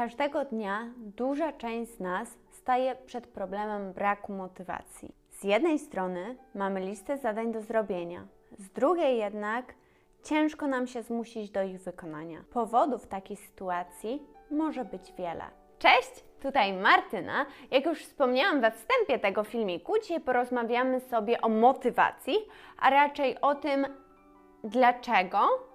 Każdego dnia duża część z nas staje przed problemem braku motywacji. Z jednej strony mamy listę zadań do zrobienia, z drugiej jednak ciężko nam się zmusić do ich wykonania. Powodów takiej sytuacji może być wiele. Cześć, tutaj Martyna. Jak już wspomniałam we wstępie tego filmiku, dzisiaj porozmawiamy sobie o motywacji, a raczej o tym, dlaczego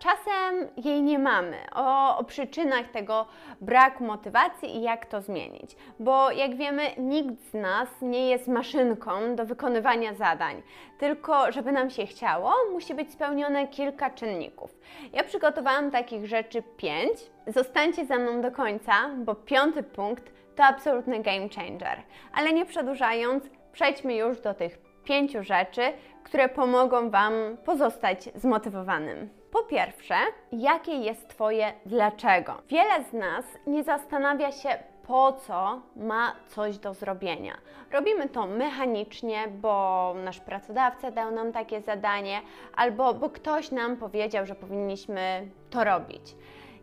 czasem jej nie mamy, o, o, przyczynach tego braku motywacji i jak to zmienić. Bo jak wiemy, nikt z nas nie jest maszynką do wykonywania zadań, tylko żeby nam się chciało, musi być spełnione kilka czynników. Ja przygotowałam takich rzeczy pięć. Zostańcie ze mną do końca, bo piąty punkt to absolutny game changer. Ale nie przedłużając, przejdźmy już do tych pięciu rzeczy, które pomogą Wam pozostać zmotywowanym. Po pierwsze, jakie jest Twoje dlaczego? Wiele z nas nie zastanawia się, po co ma coś do zrobienia. Robimy to mechanicznie, bo nasz pracodawca dał nam takie zadanie, albo bo ktoś nam powiedział, że powinniśmy to robić.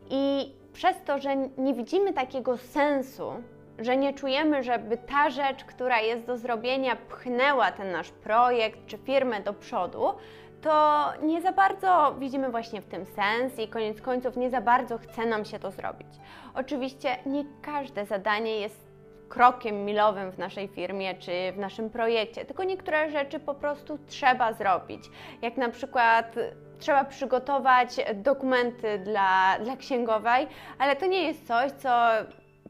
I przez to, że nie widzimy takiego sensu, że nie czujemy, żeby ta rzecz, która jest do zrobienia, pchnęła ten nasz projekt czy firmę do przodu, to nie za bardzo widzimy właśnie w tym sens i koniec końców nie za bardzo chce nam się to zrobić. Oczywiście nie każde zadanie jest krokiem milowym w naszej firmie czy w naszym projekcie, tylko niektóre rzeczy po prostu trzeba zrobić. Jak na przykład trzeba przygotować dokumenty dla, dla księgowej, ale to nie jest coś, co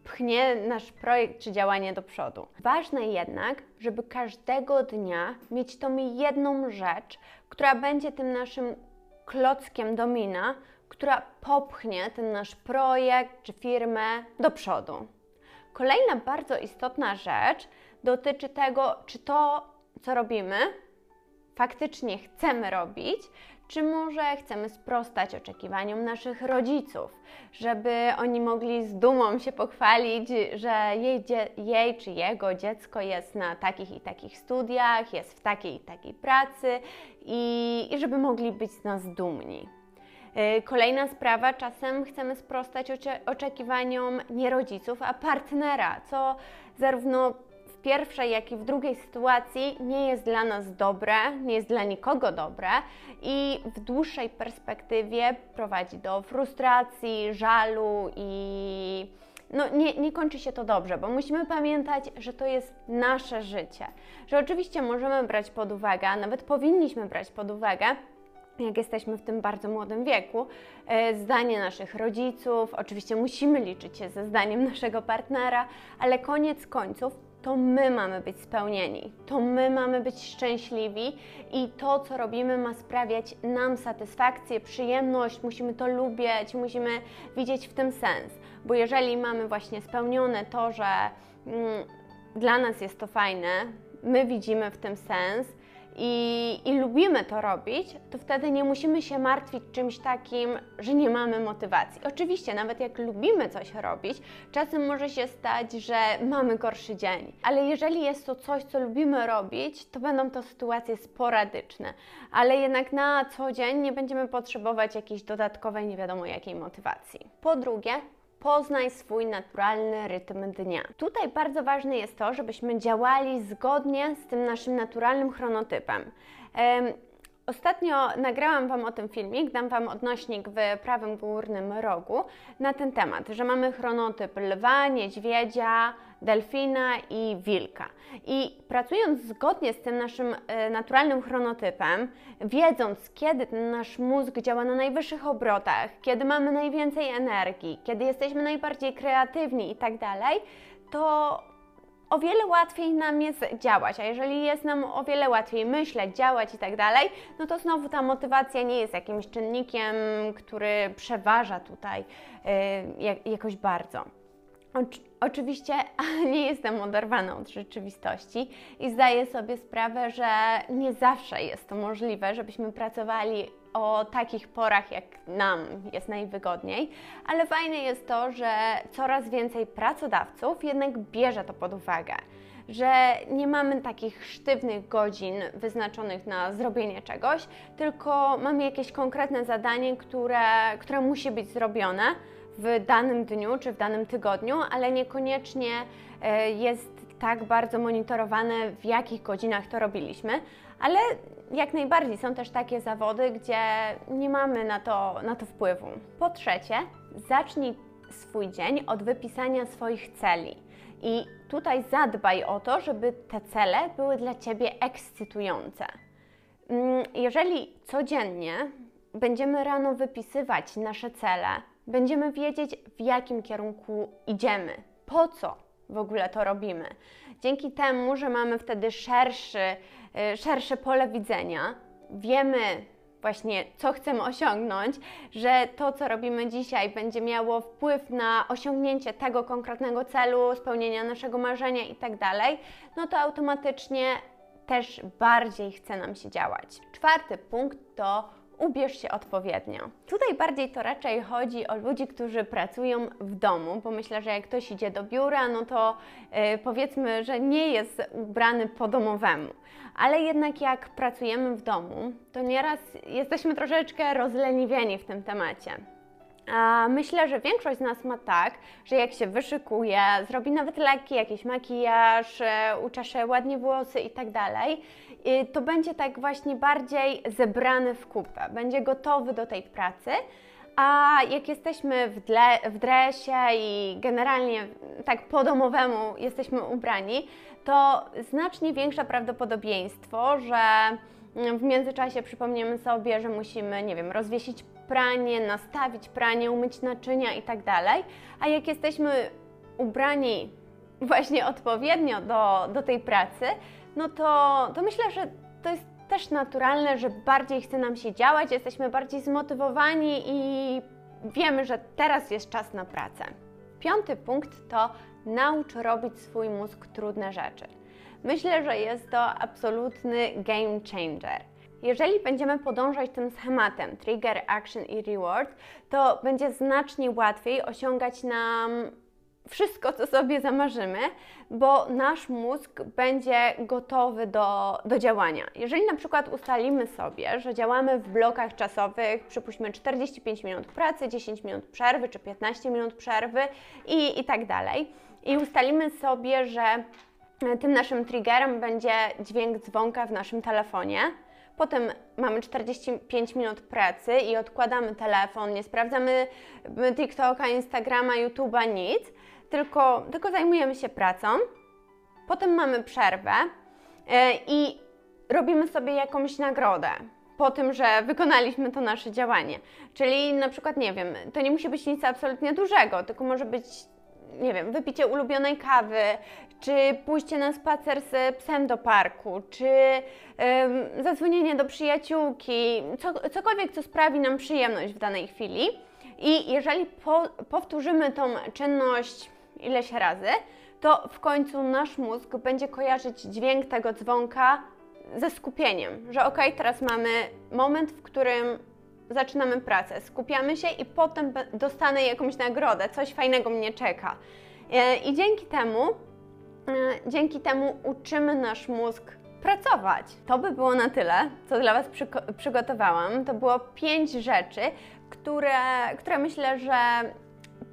pchnie nasz projekt czy działanie do przodu. Ważne jednak, żeby każdego dnia mieć tą jedną rzecz, która będzie tym naszym klockiem domina, która popchnie ten nasz projekt czy firmę do przodu. Kolejna bardzo istotna rzecz dotyczy tego, czy to, co robimy, faktycznie chcemy robić, czy może chcemy sprostać oczekiwaniom naszych rodziców, żeby oni mogli z dumą się pochwalić, że jej, jej czy jego dziecko jest na takich i takich studiach, jest w takiej i takiej pracy i, i żeby mogli być z nas dumni. Y, kolejna sprawa, czasem chcemy sprostać oczekiwaniom nie rodziców, a partnera, co zarówno pierwszej, jak i w drugiej sytuacji nie jest dla nas dobre, nie jest dla nikogo dobre i w dłuższej perspektywie prowadzi do frustracji, żalu i no, nie, nie kończy się to dobrze, bo musimy pamiętać, że to jest nasze życie. Że oczywiście możemy brać pod uwagę, nawet powinniśmy brać pod uwagę, jak jesteśmy w tym bardzo młodym wieku, e, zdanie naszych rodziców, oczywiście musimy liczyć się ze zdaniem naszego partnera, ale koniec końców to my mamy być spełnieni, to my mamy być szczęśliwi i to, co robimy, ma sprawiać nam satysfakcję, przyjemność, musimy to lubić, musimy widzieć w tym sens. Bo jeżeli mamy właśnie spełnione to, że mm, dla nas jest to fajne, my widzimy w tym sens, i, i lubimy to robić, to wtedy nie musimy się martwić czymś takim, że nie mamy motywacji. Oczywiście, nawet jak lubimy coś robić, czasem może się stać, że mamy gorszy dzień, ale jeżeli jest to coś, co lubimy robić, to będą to sytuacje sporadyczne, ale jednak na co dzień nie będziemy potrzebować jakiejś dodatkowej, nie wiadomo jakiej motywacji. Po drugie, Poznaj swój naturalny rytm dnia. Tutaj bardzo ważne jest to, żebyśmy działali zgodnie z tym naszym naturalnym chronotypem. Ostatnio nagrałam Wam o tym filmik, dam Wam odnośnik w prawym górnym rogu na ten temat, że mamy chronotyp lwa, niedźwiedzia, delfina i wilka. I pracując zgodnie z tym naszym e, naturalnym chronotypem, wiedząc kiedy ten nasz mózg działa na najwyższych obrotach, kiedy mamy najwięcej energii, kiedy jesteśmy najbardziej kreatywni i tak dalej, to o wiele łatwiej nam jest działać, a jeżeli jest nam o wiele łatwiej myśleć, działać i tak dalej, no to znowu ta motywacja nie jest jakimś czynnikiem, który przeważa tutaj yy, jakoś bardzo. Oczywiście nie jestem oderwana od rzeczywistości i zdaję sobie sprawę, że nie zawsze jest to możliwe, żebyśmy pracowali o takich porach, jak nam jest najwygodniej, ale fajne jest to, że coraz więcej pracodawców jednak bierze to pod uwagę że nie mamy takich sztywnych godzin wyznaczonych na zrobienie czegoś, tylko mamy jakieś konkretne zadanie, które, które musi być zrobione w danym dniu czy w danym tygodniu, ale niekoniecznie e, tak bardzo monitorowane, w jakich godzinach to robiliśmy, ale jak najbardziej są też takie zawody, gdzie nie mamy na to, na to wpływu. Po trzecie, zacznij swój dzień od wypisania swoich celi. I tutaj zadbaj o to, żeby te cele były dla Ciebie ekscytujące. Mm, jeżeli codziennie będziemy rano wypisywać nasze cele, będziemy wiedzieć, w jakim kierunku idziemy, po co w ogóle to robimy. Dzięki temu, że mamy wtedy szerszy, y, szersze pole widzenia, wiemy właśnie, co chcemy osiągnąć, że to, co robimy dzisiaj, będzie miało wpływ na osiągnięcie tego konkretnego celu, spełnienia naszego marzenia itd., tak no to automatycznie też bardziej chce nam się działać. Czwarty punkt to ubierz się odpowiednio. Tutaj bardziej to raczej chodzi o ludzi, którzy pracują w domu, bo myślę, że jak ktoś idzie do biura, no to yy, powiedzmy, że nie jest ubrany po domowemu. Ale jednak jak pracujemy w domu, to nieraz jesteśmy troszeczkę rozleniwieni w tym temacie. Myślę, że większość z nas ma tak, że jak się wyszykuje, zrobi nawet lekki jakiś makijaż, e, uczesze ładnie włosy i tak dalej, to będzie tak właśnie bardziej zebrany w kupę, będzie gotowy do tej pracy. A jak jesteśmy w, dle, w dresie i generalnie tak po domowemu jesteśmy ubrani, to znacznie większe prawdopodobieństwo, że w międzyczasie przypomniemy sobie, że musimy, nie wiem, rozwiesić pranie, nastawić pranie, umyć naczynia i tak. A jak jesteśmy ubrani właśnie odpowiednio do, do tej pracy, no to, to myślę, że to jest też naturalne, że bardziej chce nam się działać, jesteśmy bardziej zmotywowani i wiemy, że teraz jest czas na pracę. Piąty punkt to naucz robić swój mózg trudne rzeczy. Myślę, że jest to absolutny game changer. Jeżeli będziemy podążać tym schematem trigger, action i reward, to będzie znacznie łatwiej osiągać nam wszystko, co sobie zamarzymy, bo nasz mózg będzie gotowy do, do działania. Jeżeli na przykład ustalimy sobie, że działamy w blokach czasowych, przypuśćmy 45 minut pracy, 10 minut przerwy czy 15 minut przerwy i, i tak dalej, i ustalimy sobie, że tym naszym triggerem będzie dźwięk dzwonka w naszym telefonie, Potem mamy 45 minut pracy i odkładamy telefon, nie sprawdzamy TikToka, Instagrama, YouTube'a, nic, tylko, tylko zajmujemy się pracą. Potem mamy przerwę e, i robimy sobie jakąś nagrodę po tym, że wykonaliśmy to nasze działanie. Czyli na przykład, nie wiem, to nie musi być nic absolutnie dużego, tylko może być nie wiem, wypicie ulubionej kawy, czy pójście na spacer z psem do parku, czy ym, zadzwonienie do przyjaciółki, co, cokolwiek, co sprawi nam przyjemność w danej chwili. I jeżeli po, powtórzymy tą czynność ileś razy, to w końcu nasz mózg będzie kojarzyć dźwięk tego dzwonka ze skupieniem, że ok, teraz mamy moment, w którym zaczynamy pracę, skupiamy się i potem dostanę jakąś nagrodę, coś fajnego mnie czeka. E, I dzięki temu, e, dzięki temu uczymy nasz mózg pracować. To by było na tyle, co dla Was przygotowałam. To było pięć rzeczy, które, które myślę, że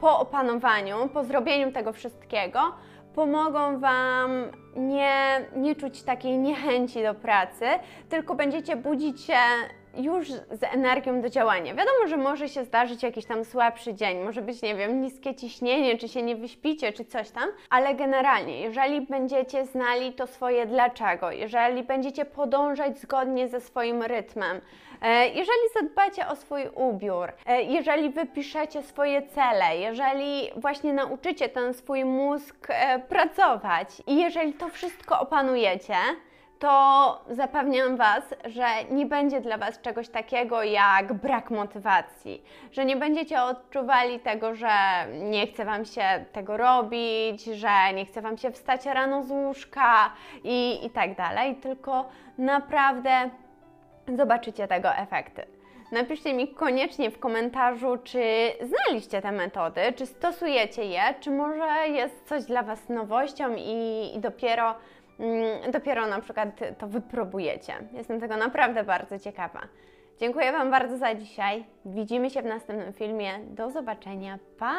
po opanowaniu, po zrobieniu tego wszystkiego, pomogą Wam nie, nie czuć takiej niechęci do pracy, tylko będziecie budzić się już z energią do działania. Wiadomo, że może się zdarzyć jakiś tam słabszy dzień, może być, nie wiem, niskie ciśnienie, czy się nie wyśpicie, czy coś tam, ale generalnie, jeżeli będziecie znali to swoje dlaczego, jeżeli będziecie podążać zgodnie ze swoim rytmem, e, jeżeli zadbacie o swój ubiór, e, jeżeli wypiszecie swoje cele, jeżeli właśnie nauczycie ten swój mózg e, pracować i jeżeli to wszystko opanujecie, to zapewniam Was, że nie będzie dla Was czegoś takiego jak brak motywacji, że nie będziecie odczuwali tego, że nie chce Wam się tego robić, że nie chce Wam się wstać rano z łóżka i, i tak dalej, tylko naprawdę zobaczycie tego efekty. Napiszcie mi koniecznie w komentarzu, czy znaliście te metody, czy stosujecie je, czy może jest coś dla Was nowością i, i dopiero dopiero na przykład to wypróbujecie. Jestem tego naprawdę bardzo ciekawa. Dziękuję Wam bardzo za dzisiaj. Widzimy się w następnym filmie. Do zobaczenia. Pa!